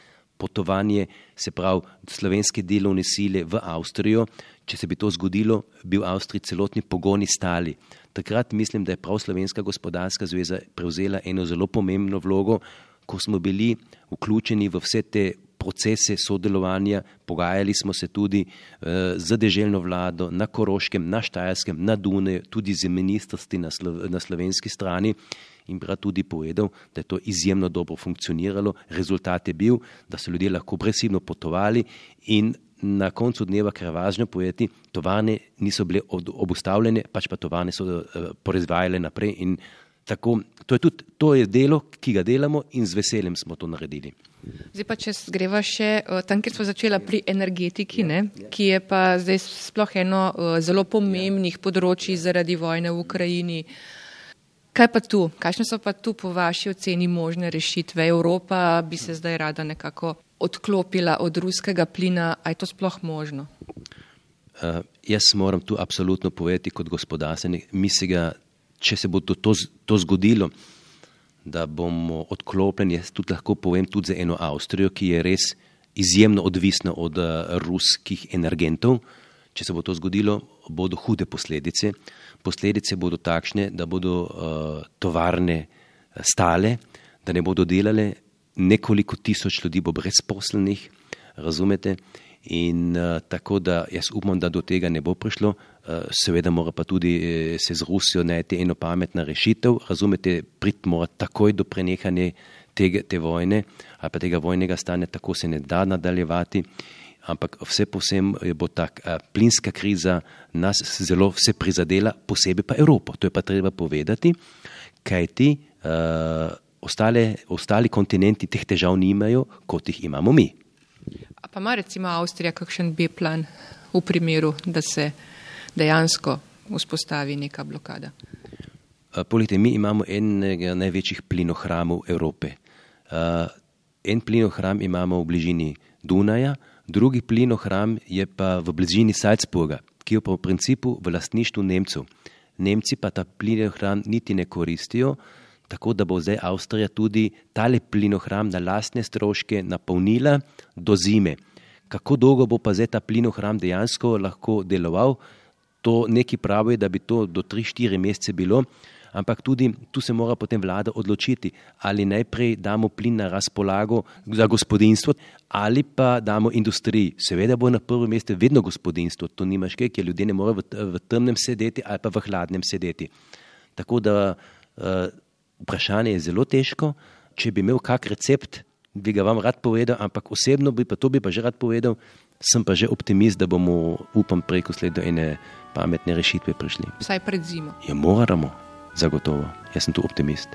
potovanje, se pravi slovenske delovne sile v Avstrijo, če se bi to zgodilo, bi v Avstriji celotni pogoni stali. Takrat mislim, da je prav Slovenska gospodarska zveza prevzela eno zelo pomembno vlogo, ko smo bili vključeni v vse te procese sodelovanja, pogajali smo se tudi uh, z deželno vlado na Koroškem, na Štajerskem, na Dune, tudi z ministrstvi na, Slo na slovenski strani in bi rad tudi povedal, da je to izjemno dobro funkcioniralo. Rezultat je bil, da so ljudje lahko brezhibno potovali in na koncu dneva, ker je važno povedati, tovarne niso bile obustavljene, pač pa tovarne so uh, proizvajale naprej in tako, to je tudi to je delo, ki ga delamo in z veseljem smo to naredili. Zdaj pa, če greva še tam, kjer smo začela pri energetiki, ne, ki je pa zdaj sploh eno zelo pomembnih področji zaradi vojne v Ukrajini. Kaj pa tu? Kakšne so pa tu po vaši oceni možne rešitve? Evropa bi se zdaj rada nekako odklopila od ruskega plina. A je to sploh možno? Uh, jaz moram tu absolutno povedati kot gospodarstvenik, mislim, če se bo to, to, to zgodilo, da bomo odklopljeni, jaz tudi lahko povem tudi za eno Avstrijo, ki je res izjemno odvisna od uh, ruskih energentov. Če se bo to zgodilo, bodo hude posledice. Posledice bodo takšne, da bodo uh, tovarne eh, stale, da ne bodo delale, nekoliko tisoč ljudi bo brezposlenih, razumete? In uh, tako da jaz upam, da do tega ne bo prišlo. Uh, seveda mora pa tudi uh, se z Rusijo najti eno pametna rešitev. Razumete, prid mora takoj do prenehanja te, te vojne ali pa tega vojnega stanja, tako se ne da nadaljevati. Ampak vse posem bo ta uh, plinska kriza nas zelo vse prizadela, posebej pa Evropo. To je pa treba povedati, kajti uh, ostale, ostali kontinenti teh težav nimajo, kot jih imamo mi. A pa ima recimo Avstrija kakšen B-plan v primeru, da se dejansko vzpostavi neka blokada? Polite, mi imamo enega največjih plinohramov Evrope. En plinohram imamo v bližini Dunaja, drugi plinohram je pa v bližini Salzburga, ki je pa v principu v lastništvu Nemcev. Nemci pa ta plinohram niti ne koristijo, tako da bo zdaj Avstrija tudi tale plinohram na lastne stroške napolnila do zime. Kako dolgo bo pa zdaj ta plinohram dejansko lahko deloval, to neki pravijo, da bi to do 3-4 mesece bilo, ampak tudi tu se mora potem vlada odločiti, ali najprej damo plin na razpolago za gospodinstvo ali pa damo industriji. Seveda bo na prvem mestu vedno gospodinstvo, to nimaš kaj, ker ljudje ne morejo v, v temnem sedeti ali pa v hladnem sedeti. Tako da uh, vprašanje je zelo težko. Če bi imel kak recept, bi ga vam rad povedal, ampak osebno bi pa to bi pa že rad povedal, sem pa že optimist, da bomo, upam, preko sled do ene pametne rešitve prišli. Vsaj pred zimo. Ja, moramo, zagotovo. Jaz sem tu optimist.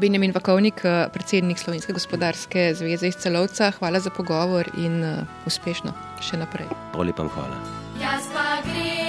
Benjamin Vakovnik, predsednik Slovenske gospodarske zveze iz Celovca, hvala za pogovor in uh, uspešno še naprej. Polepam hvala. Jaz pa grem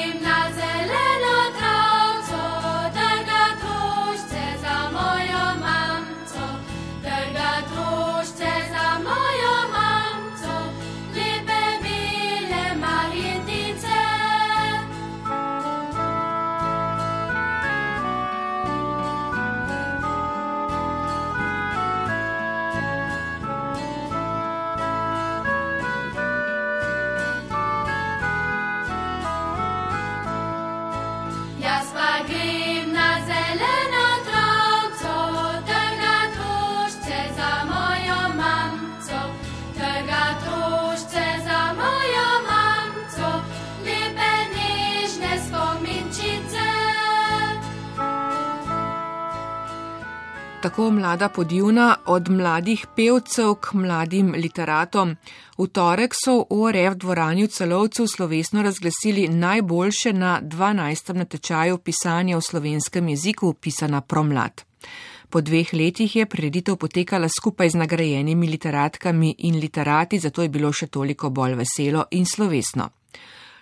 Tako mlada podivna od mladih pevcev k mladim literatom. V torek so v ORF dvorani v celovcu slovesno razglasili najboljše na 12. natečaju pisanja v slovenskem jeziku, pisana promlad. Po dveh letih je prireditev potekala skupaj z nagrajenimi literatkami in literati, zato je bilo še toliko bolj veselo in slovesno.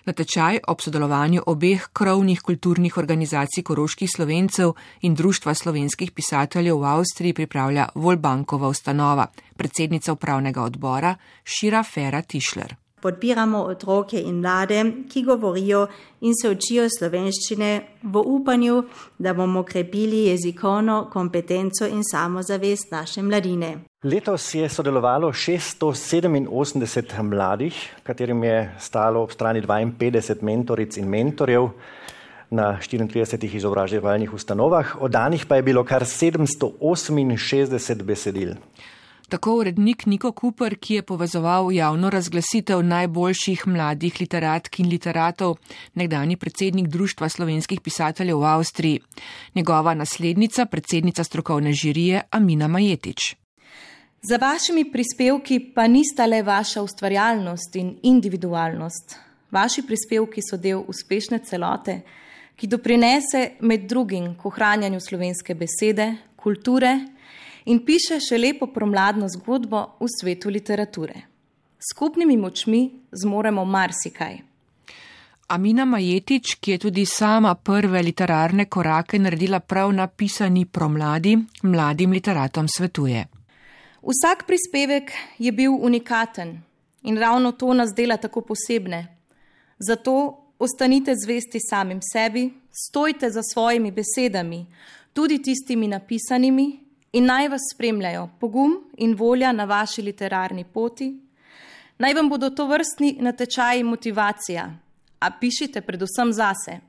Natečaj ob sodelovanju obeh krovnih kulturnih organizacij koroških slovencev in Društva slovenskih pisateljev v Avstriji pripravlja Volbankova ustanova, predsednica upravnega odbora Šira Fera Tišler. Podpiramo otroke in mlade, ki govorijo in se učijo slovenščine v upanju, da bomo krepili jezikovno kompetenco in samozavest naše mladine. Letos je sodelovalo 687 mladih, katerim je stalo ob strani 52 mentoric in mentorjev na 34 izobraževalnih ustanovah, oddanih pa je bilo kar 768 besedil. Tako urednik Niko Kuper, ki je povezoval javno razglasitev najboljših mladih literatk in literatov, nekdani predsednik Društva slovenskih pisateljev v Avstriji, njegova naslednica, predsednica strokovne žirije Amina Majetič. Za vašimi prispevki pa nista le vaša ustvarjalnost in individualnost. Vaši prispevki so del uspešne celote, ki doprinese med drugim k ohranjanju slovenske besede, kulture in piše še lepo promladno zgodbo v svetu literature. Skupnimi močmi zmoremo marsikaj. Amina Majetič, ki je tudi sama prve literarne korake naredila prav na pisani promladi, mladim literatom svetuje. Vsak prispevek je bil unikaten in ravno to nas dela tako posebne. Zato ostanite zvesti samim sebi, stojte za svojimi besedami, tudi tistimi napisanimi, in naj vas spremljajo pogum in volja na vaši literarni poti. Naj vam bodo to vrstni natečaji motivacija, a pišite predvsem zase.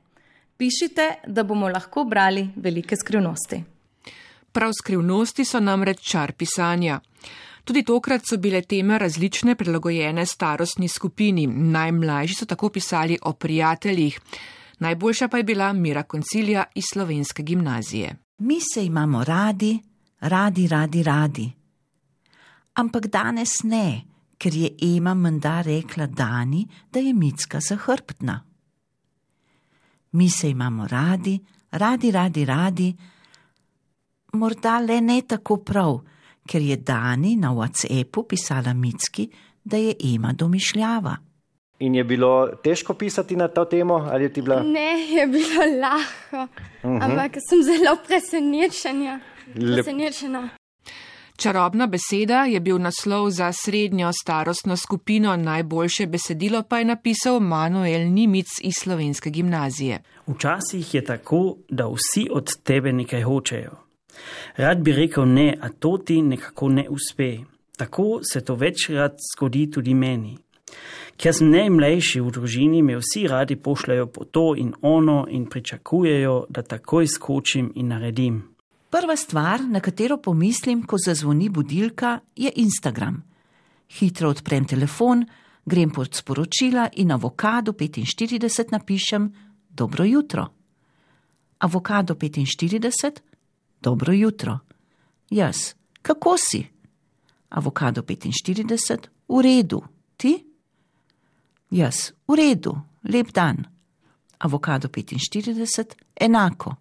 Pišite, da bomo lahko brali velike skrivnosti. Prav skrivnosti so namreč čar pisanja. Tudi tokrat so bile teme različne, prilagojene starostni skupini. Najmlajši so tako pisali o prijateljih. Najboljša pa je bila Mira Koncilija iz slovenske gimnazije. Mi se imamo radi, radi, radi, radi. Ampak danes ne, ker je Ema menda rekla Dani, da je Micka zahrbtna. Mi se imamo radi, radi, radi, radi, morda le ne tako prav, ker je Dani na WhatsAppu pisala Micki, da je Ema domišljava. In je bilo težko pisati na to temo, ali je ti bila? Ne, je bilo lahko, uh -huh. ampak sem zelo presenečena. presenečena. Čarobna beseda je bil naslov za srednjo starostno skupino, najboljše besedilo pa je napisal Manuel Nimic iz slovenske gimnazije. Včasih je tako, da vsi od tebe nekaj hočejo. Rad bi rekel ne, a to ti nekako ne uspe. Tako se to večkrat zgodi tudi meni. Ker sem najmlajši v družini, me vsi radi pošljajo po to in ono in pričakujejo, da takoj skočim in naredim. Prva stvar, na katero pomislim, ko zazvoni budilka, je Instagram. Hitro odprem telefon, grem pod sporočila in avokado 45 napišem: Dobro jutro. Avokado 45, dobro jutro. Jaz, kako si? Avokado 45, v redu. Ti? Jaz, v redu, lep dan. Avokado 45, enako.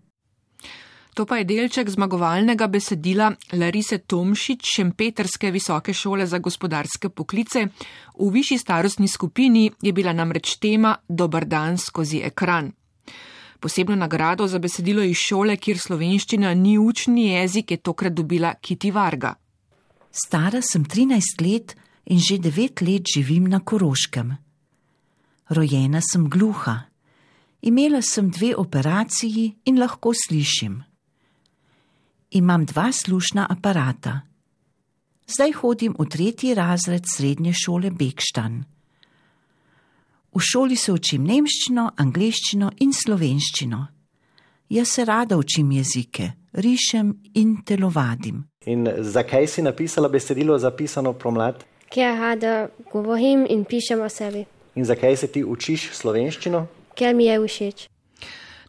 To pa je delček zmagovalnega besedila Larise Tomšič, Šempetrske visoke šole za gospodarske poklice. V višji starostni skupini je bila namreč tema Dobar dan skozi ekran. Posebno nagrado za besedilo iz šole, kjer slovenščina ni učni jezik, je tokrat dobila Kiti Varga. Stara sem 13 let in že 9 let živim na Koroškem. Rojena sem gluha. Imela sem dve operaciji in lahko slišim imam dva slušna aparata. Zdaj hodim v tretji razred srednje šole Bekštan. V šoli se učim nemščino, angliščino in slovenščino. Jaz se rada učim jezike, rišem in telovadim. In zakaj si napisala besedilo zapisano promlad? Ker rada govorim in pišem o sebi. In zakaj se ti učiš slovenščino? Ker mi je všeč.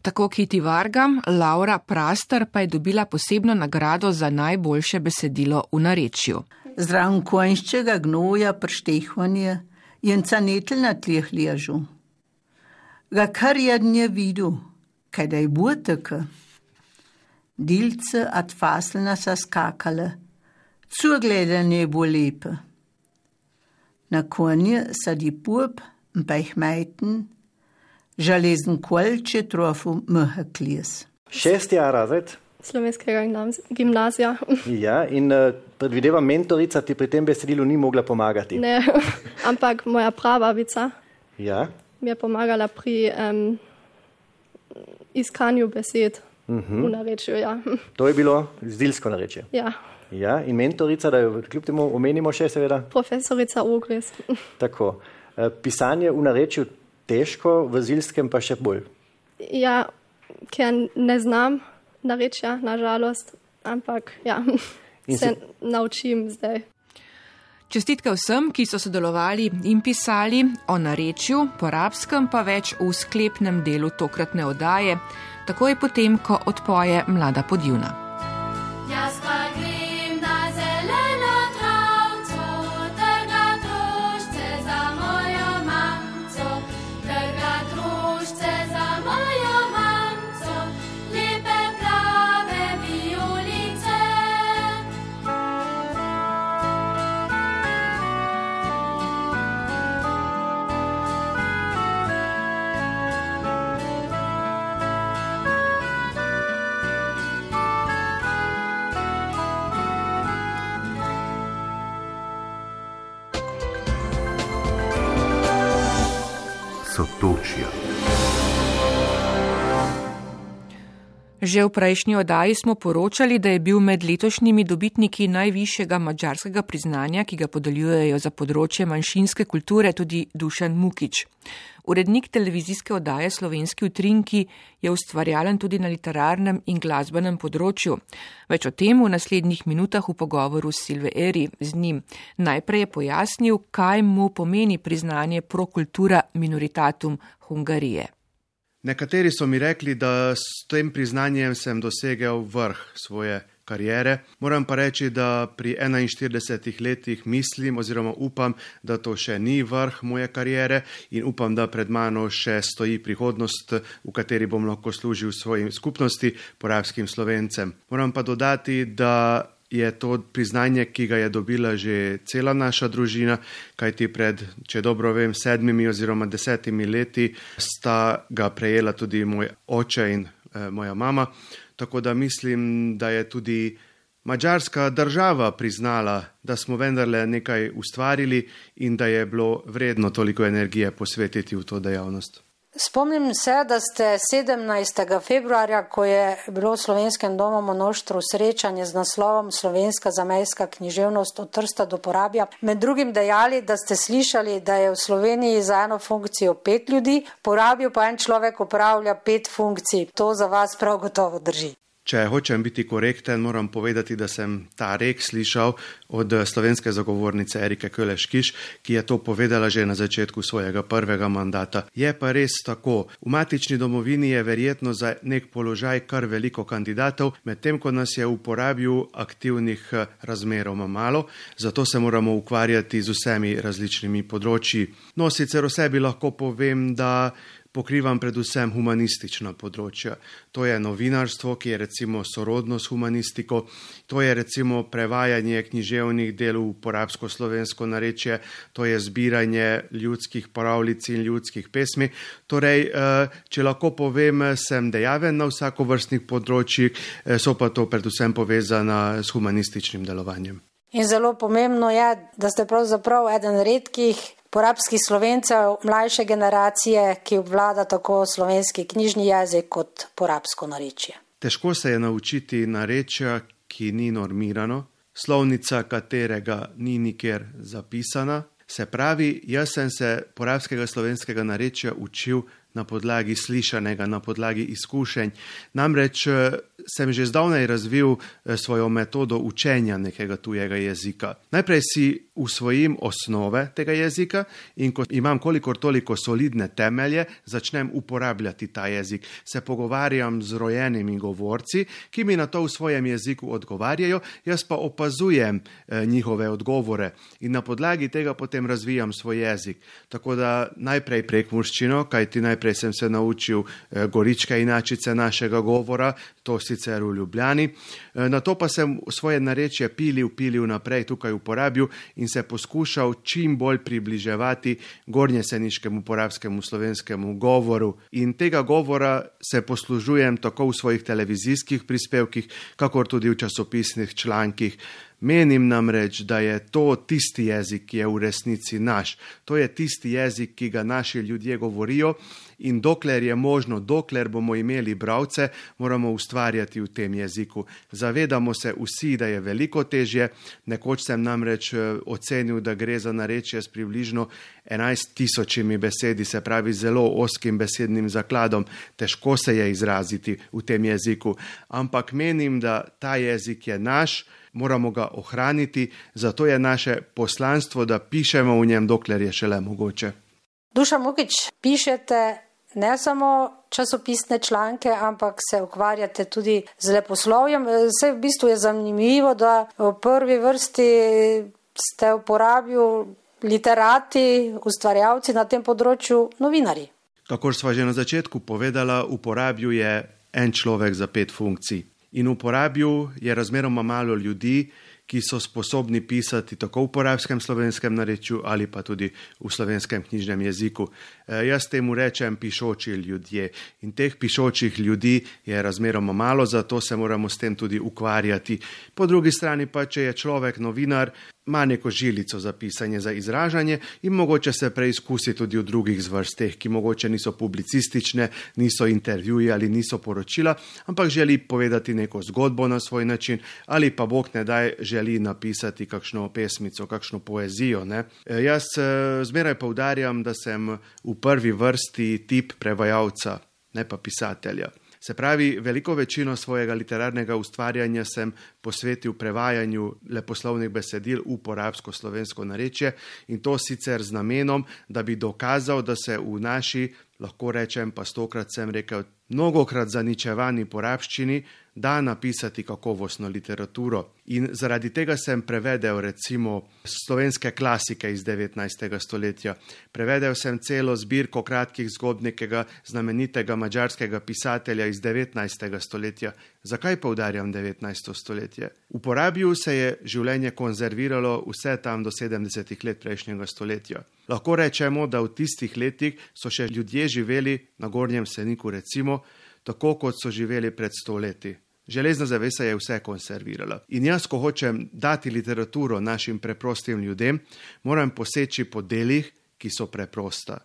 Tako Kiti Vargam, Laura Praster pa je dobila posebno nagrado za najboljše besedilo v narečju. Zraven konjščega gnoja prštehvanje je canetel na tleh ležu. Ga kar jednje vidu, kaj da je buteka. Dilce ad faslna sa skakale, zugledanje bo lepe. Na konje sa die Bub bei ich meiten, železen kolče trofu mheklies. Šesti A razred. Slovenskega gimnazija. Ja, in uh, predvidevam, mentorica ti pri tem besedilu ni mogla pomagati. Ne, ampak moja prababica Ja. mi je pomagala pri um, iskanju besed Uh v -huh. narečju. Ja. To je bilo zdilsko narečje. ja, Ja, in mentorica, da jo kljub temu omenimo še, seveda. profesorica Ogres. Tako. Eh, Pisanje v narečju težko, v zilskem pa še bolj. Ja, ker ne znam narečja, nažalost, ampak ja, In se si- naučim zdaj. Čestitke vsem, ki so sodelovali in pisali o narečju, porabskem pa več v sklepnem delu tokratne oddaje, takoj potem, ko odpoje mlada podjuna. Sotočja. Že v prejšnji oddaji smo poročali, da je bil med letošnjimi dobitniki najvišjega mačarskega priznanja, ki ga podeljujejo za področje manjšinske kulture, tudi Dušan Mukič. Urednik televizijske oddaje Slovenski utrinki je ustvarjalen tudi na literarnem in glasbenem področju. Več o tem v naslednjih minutah v pogovoru s Silve Eri z njim. Najprej je pojasnil, kaj mu pomeni priznanje prokultura minoritatum Hungarije. Nekateri so mi rekli, da s tem priznanjem sem dosegel vrh svoje kariere. Moram pa reči, da pri 41 letih mislim oziroma upam, da to še ni vrh moje kariere in upam, da pred mano še stoji prihodnost, v kateri bom lahko služil svojim skupnosti, porabskim slovencem. Moram pa dodati, da je to priznanje, ki ga je dobila že cela naša družina, kajti pred, če dobro vem, sedmimi oziroma desetimi leti sta ga prejela tudi moj oče in eh, moja mama. Tako da mislim, da je tudi mađarska država priznala, da smo vendarle nekaj ustvarili in da je bilo vredno toliko energije posvetiti v to dejavnost. Spomnim se, da ste 17. februarja, ko je bilo v slovenskem domu množstvo srečanje z naslovom Slovenska zamejska književnost od Trsta do Porabja, med drugim dejali, da ste slišali, da je v Sloveniji za eno funkcijo pet ljudi, Porabju pa en človek upravlja pet funkcij. To za vas prav gotovo drži. Če hočem biti korekten, moram povedati, da sem ta rek slišal od slovenske zagovornice Erike Köleškiš, ki je to povedala že na začetku svojega prvega mandata. Je pa res tako. V matični domovini je verjetno za nek položaj kar veliko kandidatov, medtem ko nas je v porabju aktivnih eh, razmeroma malo, zato se moramo ukvarjati z vsemi različnimi področji. No, sicer o sebi lahko povem, da pokrivam predvsem humanistična področja. To je novinarstvo, ki je recimo sorodno s humanistiko, to je recimo prevajanje književnih del v porabsko-slovensko narečje, to je zbiranje ljudskih pravljic in ljudskih pesmi. Torej, eh, če lahko povem, sem dejaven na vsakovrstnih področjih, eh, so pa to predvsem povezana s humanističnim delovanjem. In zelo pomembno je, da ste pravzaprav eden redkih porabskih slovencev mlajše generacije, ki obvlada tako slovenski knjižni jezik kot porabsko narečje. Težko se je naučiti narečja, ki ni normirano, slovnica katerega ni nikjer zapisana. Se pravi, jaz sem se porabskega slovenskega narečja učil na podlagi slišanega, na podlagi izkušenj. Namreč eh, sem že zdavnaj razvil eh, svojo metodo učenja nekega tujega jezika. Najprej si usvojim osnove tega jezika in ko imam kolikor toliko solidne temelje, začnem uporabljati ta jezik. Se pogovarjam z rojenimi govorci, ki mi na to v svojem jeziku odgovarjajo, jaz pa opazujem eh, njihove odgovore in na podlagi tega potem razvijam svoj jezik. Tako da najprej prek murščino, kajti najprej sem se naučil eh, goričke inačice našega govora, to sicer v Ljubljani, eh, na to pa sem svoje narečje pilil, pilil naprej tukaj uporabil in se poskušal čim bolj približevati gornjeseniškemu porabskemu slovenskemu govoru. In tega govora se poslužujem tako v svojih televizijskih prispevkih, kakor tudi v časopisnih člankih. Menim namreč, da je to tisti jezik, ki je v resnici naš. To je tisti jezik, ki ga naši ljudje govorijo in dokler je možno, dokler bomo imeli bravce, moramo ustvarjati v tem jeziku. Zavedamo se vsi, da je veliko težje. Nekoč sem namreč eh, ocenil, da gre za narečje s približno 11 tisočimi besedi, se pravi zelo oskim besednim zakladom. Težko se je izraziti v tem jeziku, ampak menim, da ta jezik je naš moramo ga ohraniti, zato je naše poslanstvo, da pišemo v njem, dokler je šele mogoče. Duša Mukič, pišete ne samo časopisne članke, ampak se ukvarjate tudi z leposlovjem. Vse v bistvu je zanimivo, da v prvi vrsti ste uporabili literati, ustvarjalci na tem področju, novinari. Kako smo že na začetku povedali, uporabil je en človek za pet funkcij in uporabil je razmeroma malo ljudi, ki so sposobni pisati tako v porabskem slovenskem narečju ali pa tudi v slovenskem knjižnem jeziku. E, jaz temu rečem pišoči ljudje in teh pišočih ljudi je razmeroma malo, zato se moramo s tem tudi ukvarjati. Po drugi strani pa, če je človek novinar, ima neko žilico za pisanje, za izražanje in mogoče se preizkusi tudi v drugih zvrsteh, ki mogoče niso publicistične, niso intervjuje ali niso poročila, ampak želi povedati neko zgodbo na svoj način ali pa Bog ne daj želi napisati kakšno pesmico, kakšno poezijo. Ne? E, jaz e, zmeraj povdarjam, da sem v prvi vrsti tip prevajalca, ne pa pisatelja. Se pravi, veliko večino svojega literarnega ustvarjanja sem posvetil prevajanju leposlovnih besedil v porabsko slovensko narečje in to sicer z namenom, da bi dokazal, da se v naši, lahko rečem pa stokrat sem rekel, mnogokrat zaničevani porabščini da napisati kakovostno literaturo. In zaradi tega sem prevedel recimo slovenske klasike iz 19. stoletja. Prevedel sem celo zbirko kratkih zgodb nekega znamenitega mađarskega pisatelja iz 19. stoletja. Zakaj poudarjam 19. stoletje? V porabju se je življenje konzerviralo vse tam do 70. let prejšnjega stoletja. Lahko rečemo, da v tistih letih so še ljudje živeli na Gornjem Seniku, recimo, tako kot so živeli pred stoletji. Železna zavesa je vse konservirala. In jaz, ko hočem dati literaturo našim preprostim ljudem, moram poseči po delih, ki so preprosta.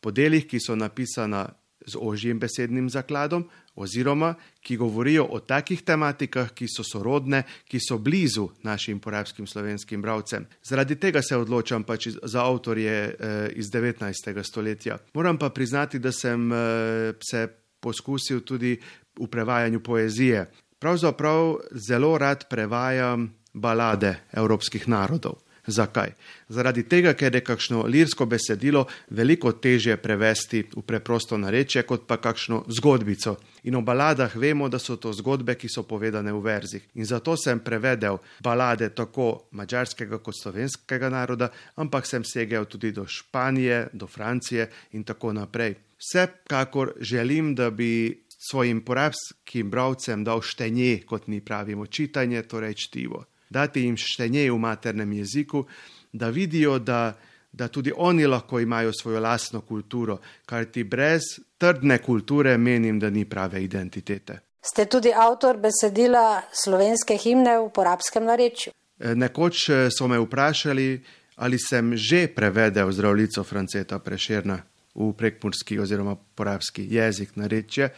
Po delih, ki so napisana z ožjim besednim zakladom, oziroma ki govorijo o takih tematikah, ki so sorodne, ki so blizu našim porabskim slovenskim bravcem. Zaradi tega se odločam pač za avtorje eh, iz 19. stoletja. Moram pa priznati, da sem eh, se poskusil tudi v prevajanju poezije. Pravzaprav zelo rad prevajam balade evropskih narodov. Zakaj? Zaradi tega, ker je kakšno lirsko besedilo veliko težje prevesti v preprosto nareče, kot pa kakšno zgodbico. In o baladah vemo, da so to zgodbe, ki so povedane v verzih. In zato sem prevedel balade tako mačarskega kot slovenskega naroda, ampak sem segel tudi do Španije, do Francije in tako naprej. Vsekakor želim, da bi svojim porabskim bravcem dal štenje, kot mi pravimo, čitanje, torej čtivo. Dati jim štenje v maternem jeziku, da vidijo, da, da tudi oni lahko imajo svojo lastno kulturo, kar ti brez trdne kulture menim, da ni prave identitete. Ste tudi avtor besedila slovenske himne v porabskem narečju? E, nekoč e, so me vprašali, ali sem že prevedel zdravljico Franceta Prešerna v prekmurski oziroma porabski jezik narečje.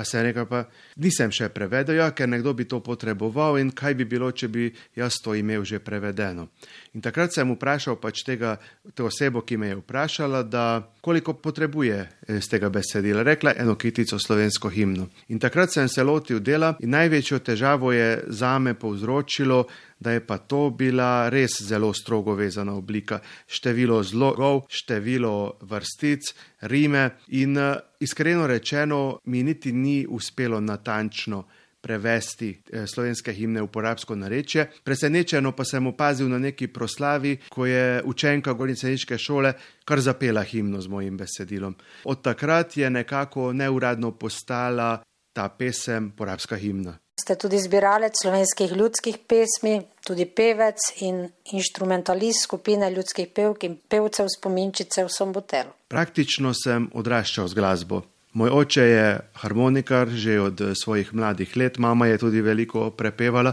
Pa se je rekel, pa nisem še prevedel, ja, ker nekdo bi to potreboval in kaj bi bilo, če bi jaz to imel že prevedeno. In takrat sem vprašal pač tega, to osebo, ki me je vprašala, da koliko potrebuje iz tega besedila. Rekla eno kitico slovensko himno. In takrat sem se lotil dela in največjo težavo je zame povzročilo, da je pa to bila res zelo strogo vezana oblika. Število zlogov, število vrstic, rime in iskreno rečeno mi niti ni uspelo natančno prevesti slovenske himne v uporabsko narečje. Presenečeno pa sem opazil na neki proslavi, ko je učenka Gorniceniške šole kar zapela himno z mojim besedilom. Od takrat je nekako neuradno postala ta pesem porabska himna. Ste tudi zbiralec slovenskih ljudskih pesmi, tudi pevec in instrumentalist skupine ljudskih pevk in pevcev spominčice v Sombotelu. Praktično sem odraščal z glasbo. Moj oče je harmonikar že od svojih mladih let, mama je tudi veliko prepevala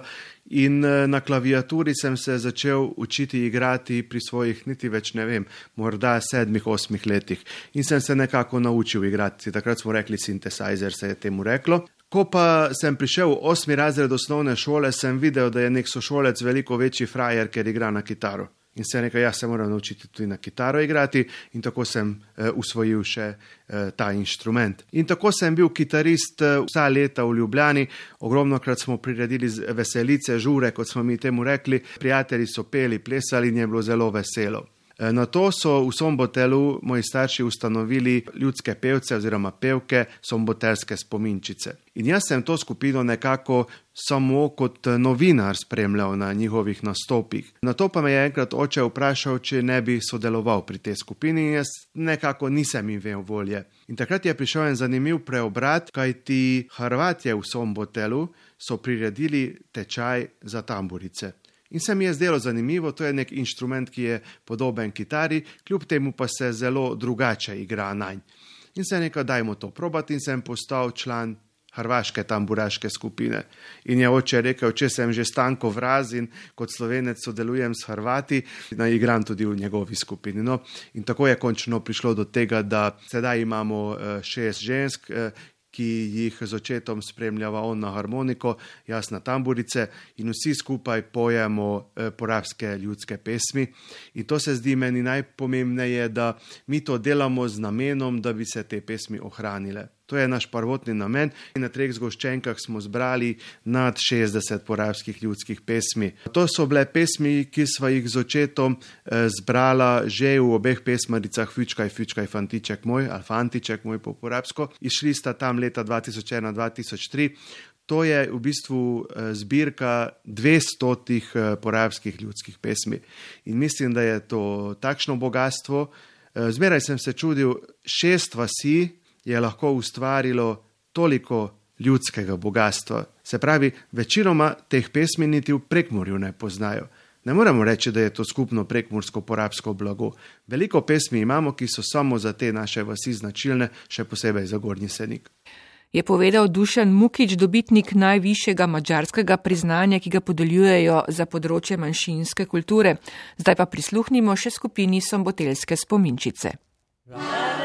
in na klaviaturi sem se začel učiti igrati pri svojih niti več ne vem, morda sedmih, osmih letih in sem se nekako naučil igrati. Takrat smo rekli synthesizer, se je temu reklo. Ko pa sem prišel v osmi razred osnovne šole, sem videl, da je nek sošolec veliko večji frajer, ker igra na kitaro. In se rekel, jaz se moram naučiti tudi na kitaro igrati, in tako sem uh, usvojil še uh, ta inštrument. In tako sem bil kitarist uh, vsa leta v Ljubljani, ogromno krat smo priredili veselice, žure, kot smo mi temu rekli, prijatelji so peli, plesali in je bilo zelo veselo. Na to so v Sombotelu moji starši ustanovili ljudske pevce oziroma pevke Sombotelske spominčice. In jaz sem to skupino nekako samo kot novinar spremljal na njihovih nastopih. Na to pa me je enkrat oče vprašal, če ne bi sodeloval pri tej skupini in jaz nekako nisem imel volje. In takrat je prišel en zanimiv preobrat, kajti Hrvatje v Sombotelu so priredili tečaj za tamburice. In se mi je zdelo zanimivo, to je nek inštrument, ki je podoben kitari, kljub temu pa se zelo drugače igra na nj. In se nekaj dajmo to probati in sem postal član hrvaške tamburaške skupine. In je oče rekel, če sem že stanko vraz in kot slovenec sodelujem s Hrvati, da igram tudi v njegovi skupini. No, in tako je končno prišlo do tega, da sedaj imamo šest žensk, ki jih z očetom spremljava on na harmoniko, jaz na tamburice in vsi skupaj pojemo porabske ljudske pesmi. In to se zdi meni najpomembneje, da mi to delamo z namenom, da bi se te pesmi ohranile. To je naš prvotni namen. Na treh zgoščenkah smo zbrali nad 60 porabskih ljudskih pesmi. To so bile pesmi, ki sva jih z očetom zbrala že v obeh pesmaricah Fičkaj, Fičkaj, Fantiček moj ali Fantiček moj po porabsko. Išli sta tam leta 2001-2003. To je v bistvu zbirka 200 porabskih ljudskih pesmi. In mislim, da je to takšno bogatstvo. Zmeraj sem se čudil, šest vasi je lahko ustvarilo toliko ljudskega bogatstva. Se pravi, večinoma teh pesmi niti v prekmorju ne poznajo. Ne moremo reči, da je to skupno prekmorsko porabsko blago. Veliko pesmi imamo, ki so samo za te naše vasi značilne, še posebej za Gornji Senik. Je povedal Dušan Mukič, dobitnik najvišjega mačarskega priznanja, ki ga podeljujejo za področje manjšinske kulture. Zdaj pa prisluhnimo še skupini Sombotelske spominčice. Rada.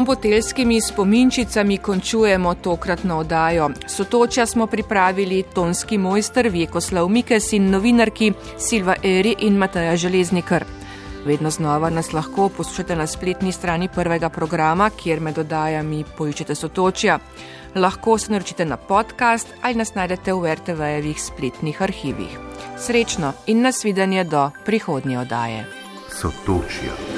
Sompotelskimi spominčicami končujemo tokratno oddajo. Sotočja smo pripravili tonski mojster Vjekoslav Mikes in novinarki Silva Eri in Mataja Železnikar. Vedno znova nas lahko poslušate na spletni strani prvega programa, kjer med oddajami poiščete sotočja. Lahko se naročite na podcast ali nas najdete v RTV-jevih spletnih arhivih. Srečno in nasvidenje do prihodnje oddaje. Sotočja.